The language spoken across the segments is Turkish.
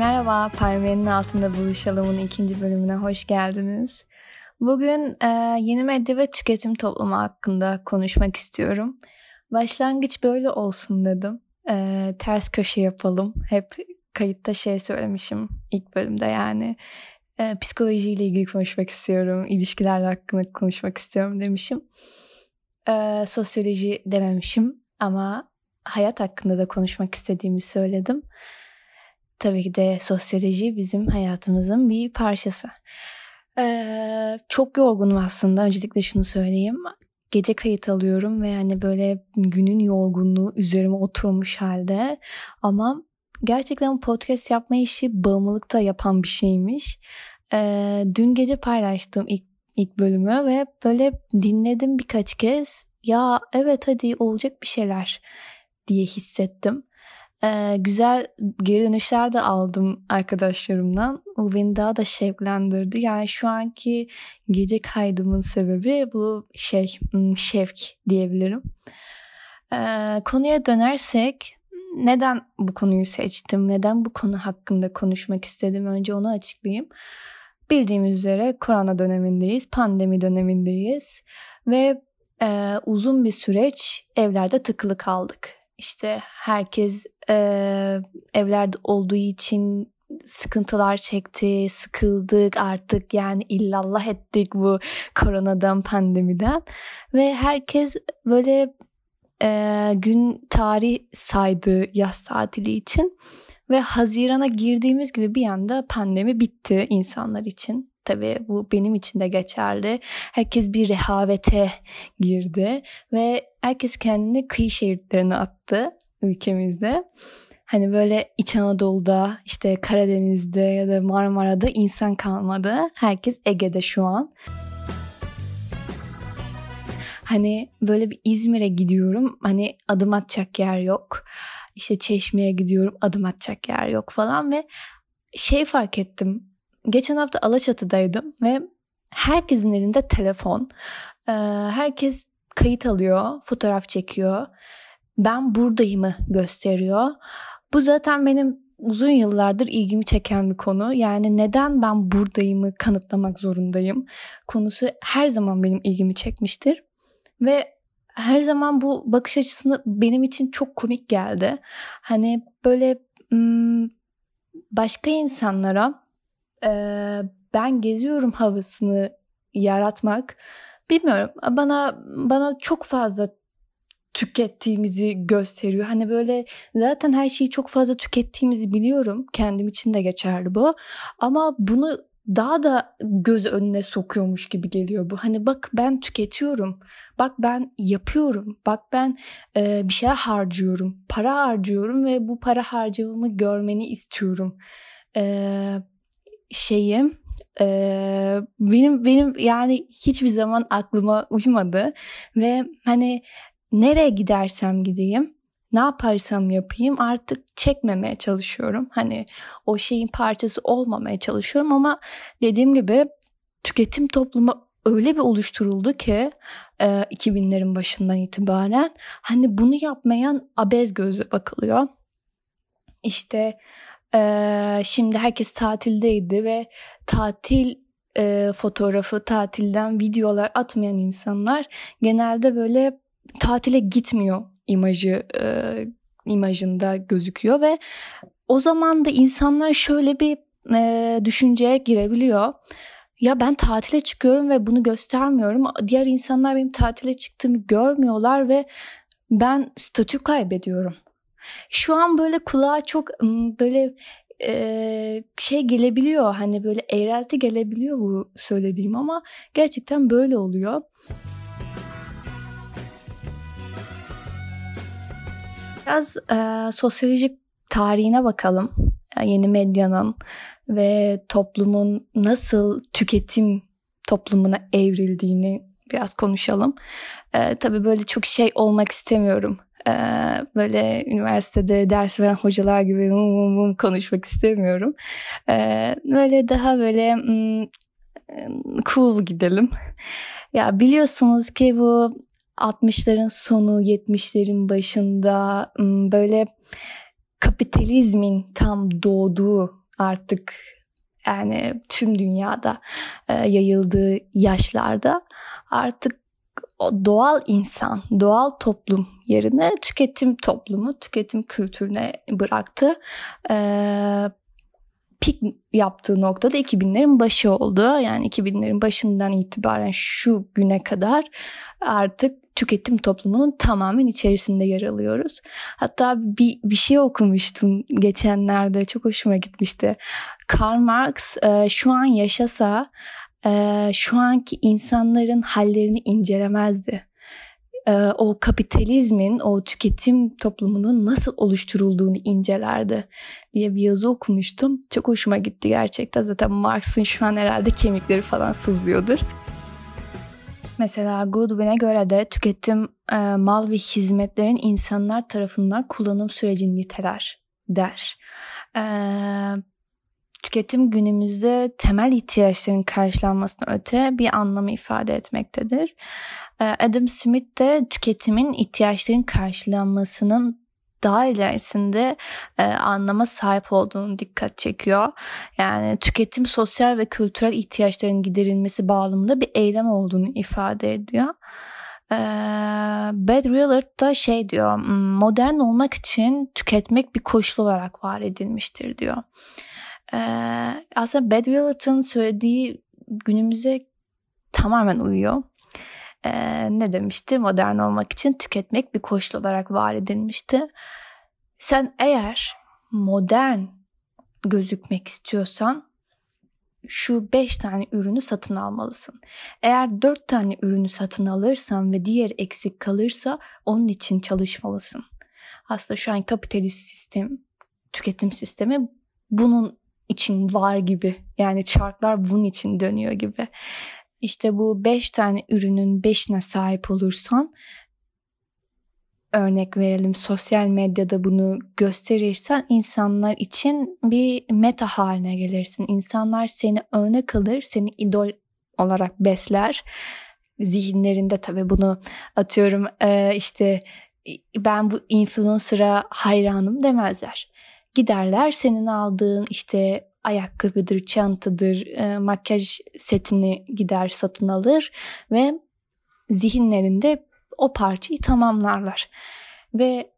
Merhaba, Parmenin Altında Buluşalım'ın ikinci bölümüne hoş geldiniz. Bugün e, yeni medya ve tüketim toplumu hakkında konuşmak istiyorum. Başlangıç böyle olsun dedim. E, ters köşe yapalım. Hep kayıtta şey söylemişim ilk bölümde yani. E, psikolojiyle ilgili konuşmak istiyorum. ilişkilerle hakkında konuşmak istiyorum demişim. E, sosyoloji dememişim ama hayat hakkında da konuşmak istediğimi söyledim. Tabii ki de sosyoloji bizim hayatımızın bir parçası. Ee, çok yorgunum aslında. Öncelikle şunu söyleyeyim. Gece kayıt alıyorum ve yani böyle günün yorgunluğu üzerime oturmuş halde. Ama gerçekten podcast yapma işi bağımlılıkta yapan bir şeymiş. Ee, dün gece paylaştım ilk, ilk bölümü ve böyle dinledim birkaç kez. Ya evet hadi olacak bir şeyler diye hissettim. Ee, güzel geri dönüşler de aldım arkadaşlarımdan. Bu beni daha da şevklendirdi. Yani şu anki gece kaydımın sebebi bu şey hmm, şevk diyebilirim. Ee, konuya dönersek neden bu konuyu seçtim? Neden bu konu hakkında konuşmak istedim? Önce onu açıklayayım. Bildiğimiz üzere korona dönemindeyiz, pandemi dönemindeyiz ve e, uzun bir süreç evlerde tıkılı kaldık işte herkes e, evlerde olduğu için sıkıntılar çekti, sıkıldık artık. Yani illallah ettik bu koronadan, pandemiden. Ve herkes böyle e, gün tarih saydı yaz tatili için. Ve Haziran'a girdiğimiz gibi bir anda pandemi bitti insanlar için. Tabii bu benim için de geçerli. Herkes bir rehavete girdi ve herkes kendini kıyı şehirlerine attı ülkemizde. Hani böyle İç Anadolu'da, işte Karadeniz'de ya da Marmara'da insan kalmadı. Herkes Ege'de şu an. Hani böyle bir İzmir'e gidiyorum. Hani adım atacak yer yok. İşte Çeşme'ye gidiyorum. Adım atacak yer yok falan ve şey fark ettim geçen hafta Alaçatı'daydım ve herkesin elinde telefon. Ee, herkes kayıt alıyor, fotoğraf çekiyor. Ben buradayımı gösteriyor. Bu zaten benim uzun yıllardır ilgimi çeken bir konu. Yani neden ben buradayımı kanıtlamak zorundayım? Konusu her zaman benim ilgimi çekmiştir. Ve her zaman bu bakış açısını benim için çok komik geldi. Hani böyle başka insanlara e, ben geziyorum havasını yaratmak bilmiyorum bana bana çok fazla tükettiğimizi gösteriyor. Hani böyle zaten her şeyi çok fazla tükettiğimizi biliyorum. Kendim için de geçerli bu. Ama bunu daha da göz önüne sokuyormuş gibi geliyor bu. Hani bak ben tüketiyorum. Bak ben yapıyorum. Bak ben e, bir şeyler harcıyorum. Para harcıyorum ve bu para harcamamı görmeni istiyorum. E, şeyi e, benim benim yani hiçbir zaman aklıma uymadı ve hani nereye gidersem gideyim ne yaparsam yapayım artık çekmemeye çalışıyorum. Hani o şeyin parçası olmamaya çalışıyorum ama dediğim gibi tüketim toplumu öyle bir oluşturuldu ki e, 2000'lerin başından itibaren hani bunu yapmayan abez gözle bakılıyor. İşte ee, şimdi herkes tatildeydi ve tatil e, fotoğrafı, tatilden videolar atmayan insanlar genelde böyle tatile gitmiyor imajı e, imajında gözüküyor ve o zaman da insanlar şöyle bir e, düşünceye girebiliyor. Ya ben tatile çıkıyorum ve bunu göstermiyorum. Diğer insanlar benim tatile çıktığımı görmüyorlar ve ben statü kaybediyorum. Şu an böyle kulağa çok böyle e, şey gelebiliyor hani böyle eğrelti gelebiliyor bu söylediğim ama gerçekten böyle oluyor. Biraz e, sosyolojik tarihine bakalım. Yeni medyanın ve toplumun nasıl tüketim toplumuna evrildiğini biraz konuşalım. E, tabii böyle çok şey olmak istemiyorum böyle üniversitede ders veren hocalar gibi mum mum mum konuşmak istemiyorum. Böyle daha böyle cool gidelim. Ya biliyorsunuz ki bu 60'ların sonu 70'lerin başında böyle kapitalizmin tam doğduğu artık yani tüm dünyada yayıldığı yaşlarda artık o doğal insan, doğal toplum yerine tüketim toplumu, tüketim kültürüne bıraktı. Ee, pik yaptığı noktada 2000'lerin başı oldu. Yani 2000'lerin başından itibaren şu güne kadar artık tüketim toplumunun tamamen içerisinde yer alıyoruz. Hatta bir, bir şey okumuştum geçenlerde çok hoşuma gitmişti. Karl Marx e, şu an yaşasa e, şu anki insanların hallerini incelemezdi. E, o kapitalizmin, o tüketim toplumunun nasıl oluşturulduğunu incelerdi diye bir yazı okumuştum. Çok hoşuma gitti gerçekten. Zaten Marx'ın şu an herhalde kemikleri falan sızlıyordur. Mesela Goodwin'e göre de tüketim e, mal ve hizmetlerin insanlar tarafından kullanım sürecini niteler der. E, tüketim günümüzde temel ihtiyaçların karşılanmasına öte bir anlamı ifade etmektedir. E, Adam Smith de tüketimin ihtiyaçların karşılanmasının daha ilerisinde e, anlama sahip olduğunu dikkat çekiyor. Yani tüketim sosyal ve kültürel ihtiyaçların giderilmesi bağlamında bir eylem olduğunu ifade ediyor. E, Bad Willard da şey diyor, modern olmak için tüketmek bir koşul olarak var edilmiştir diyor. E, aslında Bad Willard'ın söylediği günümüze tamamen uyuyor. Ee, ne demişti? Modern olmak için tüketmek bir koşul olarak var edilmişti. Sen eğer modern gözükmek istiyorsan şu 5 tane ürünü satın almalısın. Eğer 4 tane ürünü satın alırsan ve diğer eksik kalırsa onun için çalışmalısın. Aslında şu an kapitalist sistem, tüketim sistemi bunun için var gibi. Yani çarklar bunun için dönüyor gibi. İşte bu 5 tane ürünün 5'ine sahip olursan örnek verelim sosyal medyada bunu gösterirsen insanlar için bir meta haline gelirsin. İnsanlar seni örnek alır, seni idol olarak besler. Zihinlerinde tabii bunu atıyorum işte ben bu influencer'a hayranım demezler. Giderler senin aldığın işte ayakkabıdır, çantadır, e, makyaj setini gider satın alır ve zihinlerinde o parçayı tamamlarlar. Ve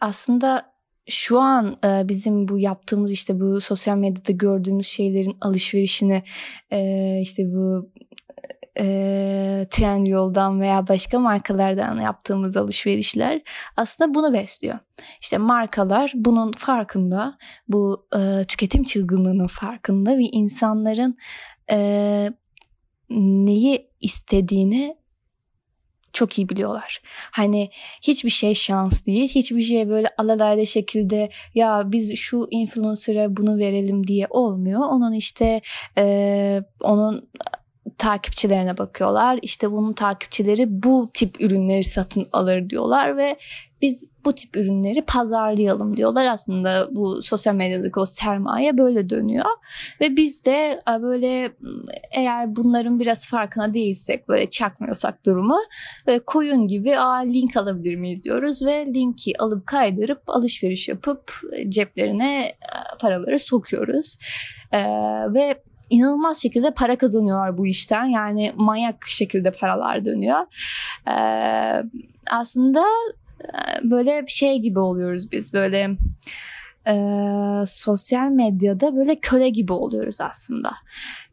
aslında şu an e, bizim bu yaptığımız işte bu sosyal medyada gördüğümüz şeylerin alışverişini e, işte bu e, Trendyol'dan veya başka markalardan yaptığımız alışverişler aslında bunu besliyor. İşte markalar bunun farkında, bu e, tüketim çılgınlığının farkında ve insanların e, neyi istediğini çok iyi biliyorlar. Hani hiçbir şey şans değil. Hiçbir şey böyle alalayda şekilde ya biz şu influencer'a bunu verelim diye olmuyor. Onun işte e, onun takipçilerine bakıyorlar. İşte bunun takipçileri bu tip ürünleri satın alır diyorlar ve biz bu tip ürünleri pazarlayalım diyorlar. Aslında bu sosyal medyadaki o sermaye böyle dönüyor. Ve biz de e, böyle eğer bunların biraz farkına değilsek böyle çakmıyorsak durumu koyun gibi Aa, link alabilir miyiz diyoruz ve linki alıp kaydırıp alışveriş yapıp ceplerine e, paraları sokuyoruz. Ee, ve inanılmaz şekilde para kazanıyorlar bu işten. Yani manyak şekilde paralar dönüyor. Ee, aslında e, böyle şey gibi oluyoruz biz böyle e, sosyal medyada böyle köle gibi oluyoruz aslında.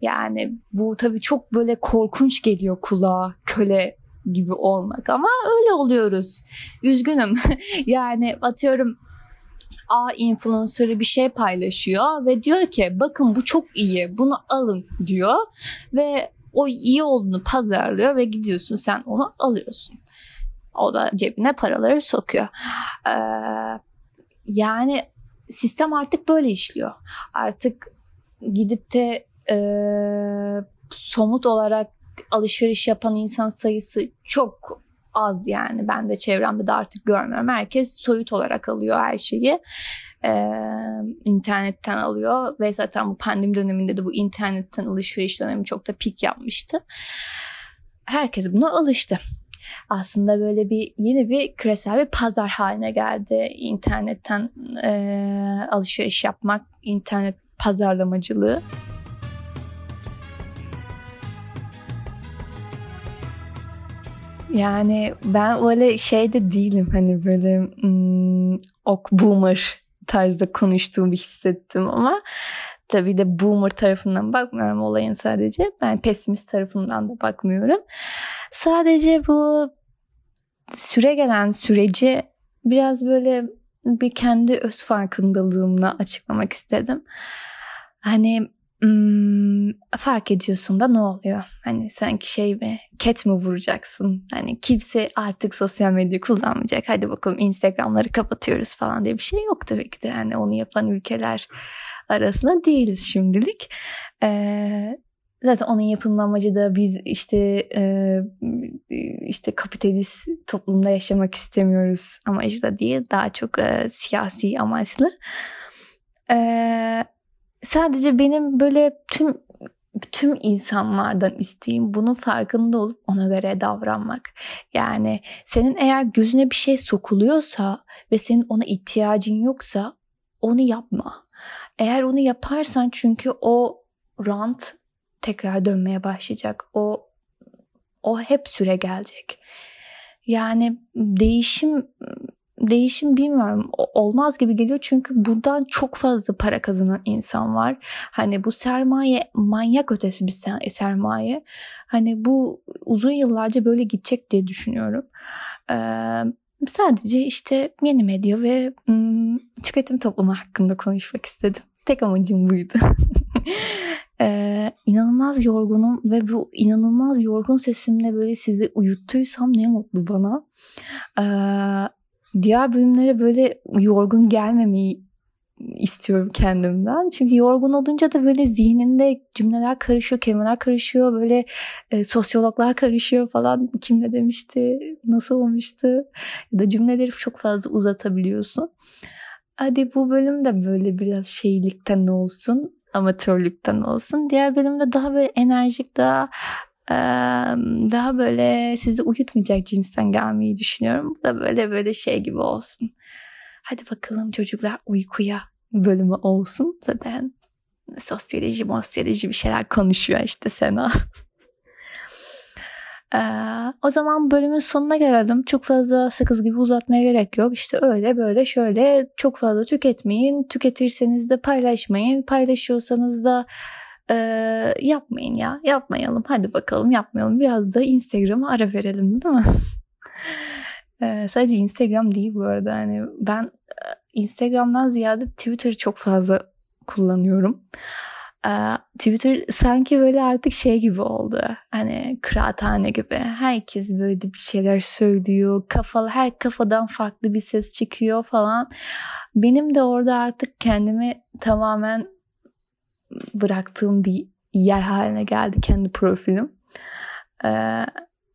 Yani bu tabii çok böyle korkunç geliyor kulağa köle gibi olmak ama öyle oluyoruz. Üzgünüm. yani atıyorum A influencer'ı bir şey paylaşıyor ve diyor ki bakın bu çok iyi bunu alın diyor ve o iyi olduğunu pazarlıyor ve gidiyorsun sen onu alıyorsun. O da cebine paraları sokuyor. Ee, yani sistem artık böyle işliyor. Artık gidip de e, somut olarak alışveriş yapan insan sayısı çok az yani. Ben de çevremde de artık görmüyorum. Herkes soyut olarak alıyor her şeyi. Ee, internetten alıyor ve zaten bu pandemi döneminde de bu internetten alışveriş dönemi çok da pik yapmıştı. Herkes buna alıştı. Aslında böyle bir yeni bir küresel bir pazar haline geldi internetten e, alışveriş yapmak, internet pazarlamacılığı. Yani ben öyle şey de değilim hani böyle hmm, ok boomer tarzda konuştuğumu hissettim ama tabii de boomer tarafından bakmıyorum olayın sadece. Ben pesimist tarafından da bakmıyorum. Sadece bu süre gelen süreci biraz böyle bir kendi öz farkındalığımla açıklamak istedim. Hani hmm, fark ediyorsun da ne oluyor? Hani sanki şey mi, ket mi vuracaksın? Hani kimse artık sosyal medya kullanmayacak. Hadi bakalım Instagram'ları kapatıyoruz falan diye bir şey yok tabii ki de. Yani onu yapan ülkeler arasında değiliz şimdilik. Ee, zaten onun yapılma amacı da biz işte e, işte kapitalist toplumda yaşamak istemiyoruz amacı da değil. Daha çok e, siyasi amaçlı. Ee, sadece benim böyle tüm tüm insanlardan isteğim bunun farkında olup ona göre davranmak. Yani senin eğer gözüne bir şey sokuluyorsa ve senin ona ihtiyacın yoksa onu yapma. Eğer onu yaparsan çünkü o rant tekrar dönmeye başlayacak. O o hep süre gelecek. Yani değişim değişim bilmiyorum olmaz gibi geliyor çünkü buradan çok fazla para kazanan insan var. Hani bu sermaye manyak ötesi bir sermaye. Hani bu uzun yıllarca böyle gidecek diye düşünüyorum. Ee, sadece işte yeni medya ve ım, tüketim toplumu hakkında konuşmak istedim. Tek amacım buydu. ee, inanılmaz yorgunum ve bu inanılmaz yorgun sesimle böyle sizi uyuttuysam ne mutlu bana. Ee, diğer bölümlere böyle yorgun gelmemeyi istiyorum kendimden. Çünkü yorgun olunca da böyle zihninde cümleler karışıyor, kelimeler karışıyor, böyle e, sosyologlar karışıyor falan. Kim ne demişti, nasıl olmuştu ya da cümleleri çok fazla uzatabiliyorsun. Hadi bu bölüm de böyle biraz şeylikten olsun, amatörlükten olsun. Diğer bölümde daha böyle enerjik, daha daha böyle sizi uyutmayacak cinsten gelmeyi düşünüyorum. Bu da böyle böyle şey gibi olsun. Hadi bakalım çocuklar uykuya bölümü olsun. Zaten sosyoloji, mosyoloji bir şeyler konuşuyor işte Sena. Ee, o zaman bölümün sonuna gelelim. Çok fazla sakız gibi uzatmaya gerek yok. İşte öyle böyle şöyle çok fazla tüketmeyin. Tüketirseniz de paylaşmayın. Paylaşıyorsanız da e, yapmayın ya. Yapmayalım. Hadi bakalım yapmayalım. Biraz da Instagram'a ara verelim değil mi? e, sadece Instagram değil bu arada. Yani ben Instagram'dan ziyade Twitter çok fazla kullanıyorum. Twitter sanki böyle artık şey gibi oldu. Hani kıraathane gibi. Herkes böyle bir şeyler söylüyor. Kafalı, her kafadan farklı bir ses çıkıyor falan. Benim de orada artık kendimi tamamen bıraktığım bir yer haline geldi kendi profilim. Ee,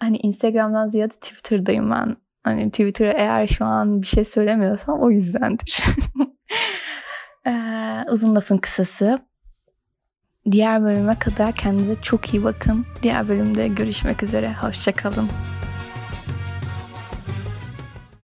hani Instagram'dan ziyade Twitter'dayım ben. Hani Twitter'a eğer şu an bir şey söylemiyorsam o yüzdendir. ee, uzun lafın kısası. Diğer bölüme kadar kendinize çok iyi bakın. Diğer bölümde görüşmek üzere. Hoşçakalın.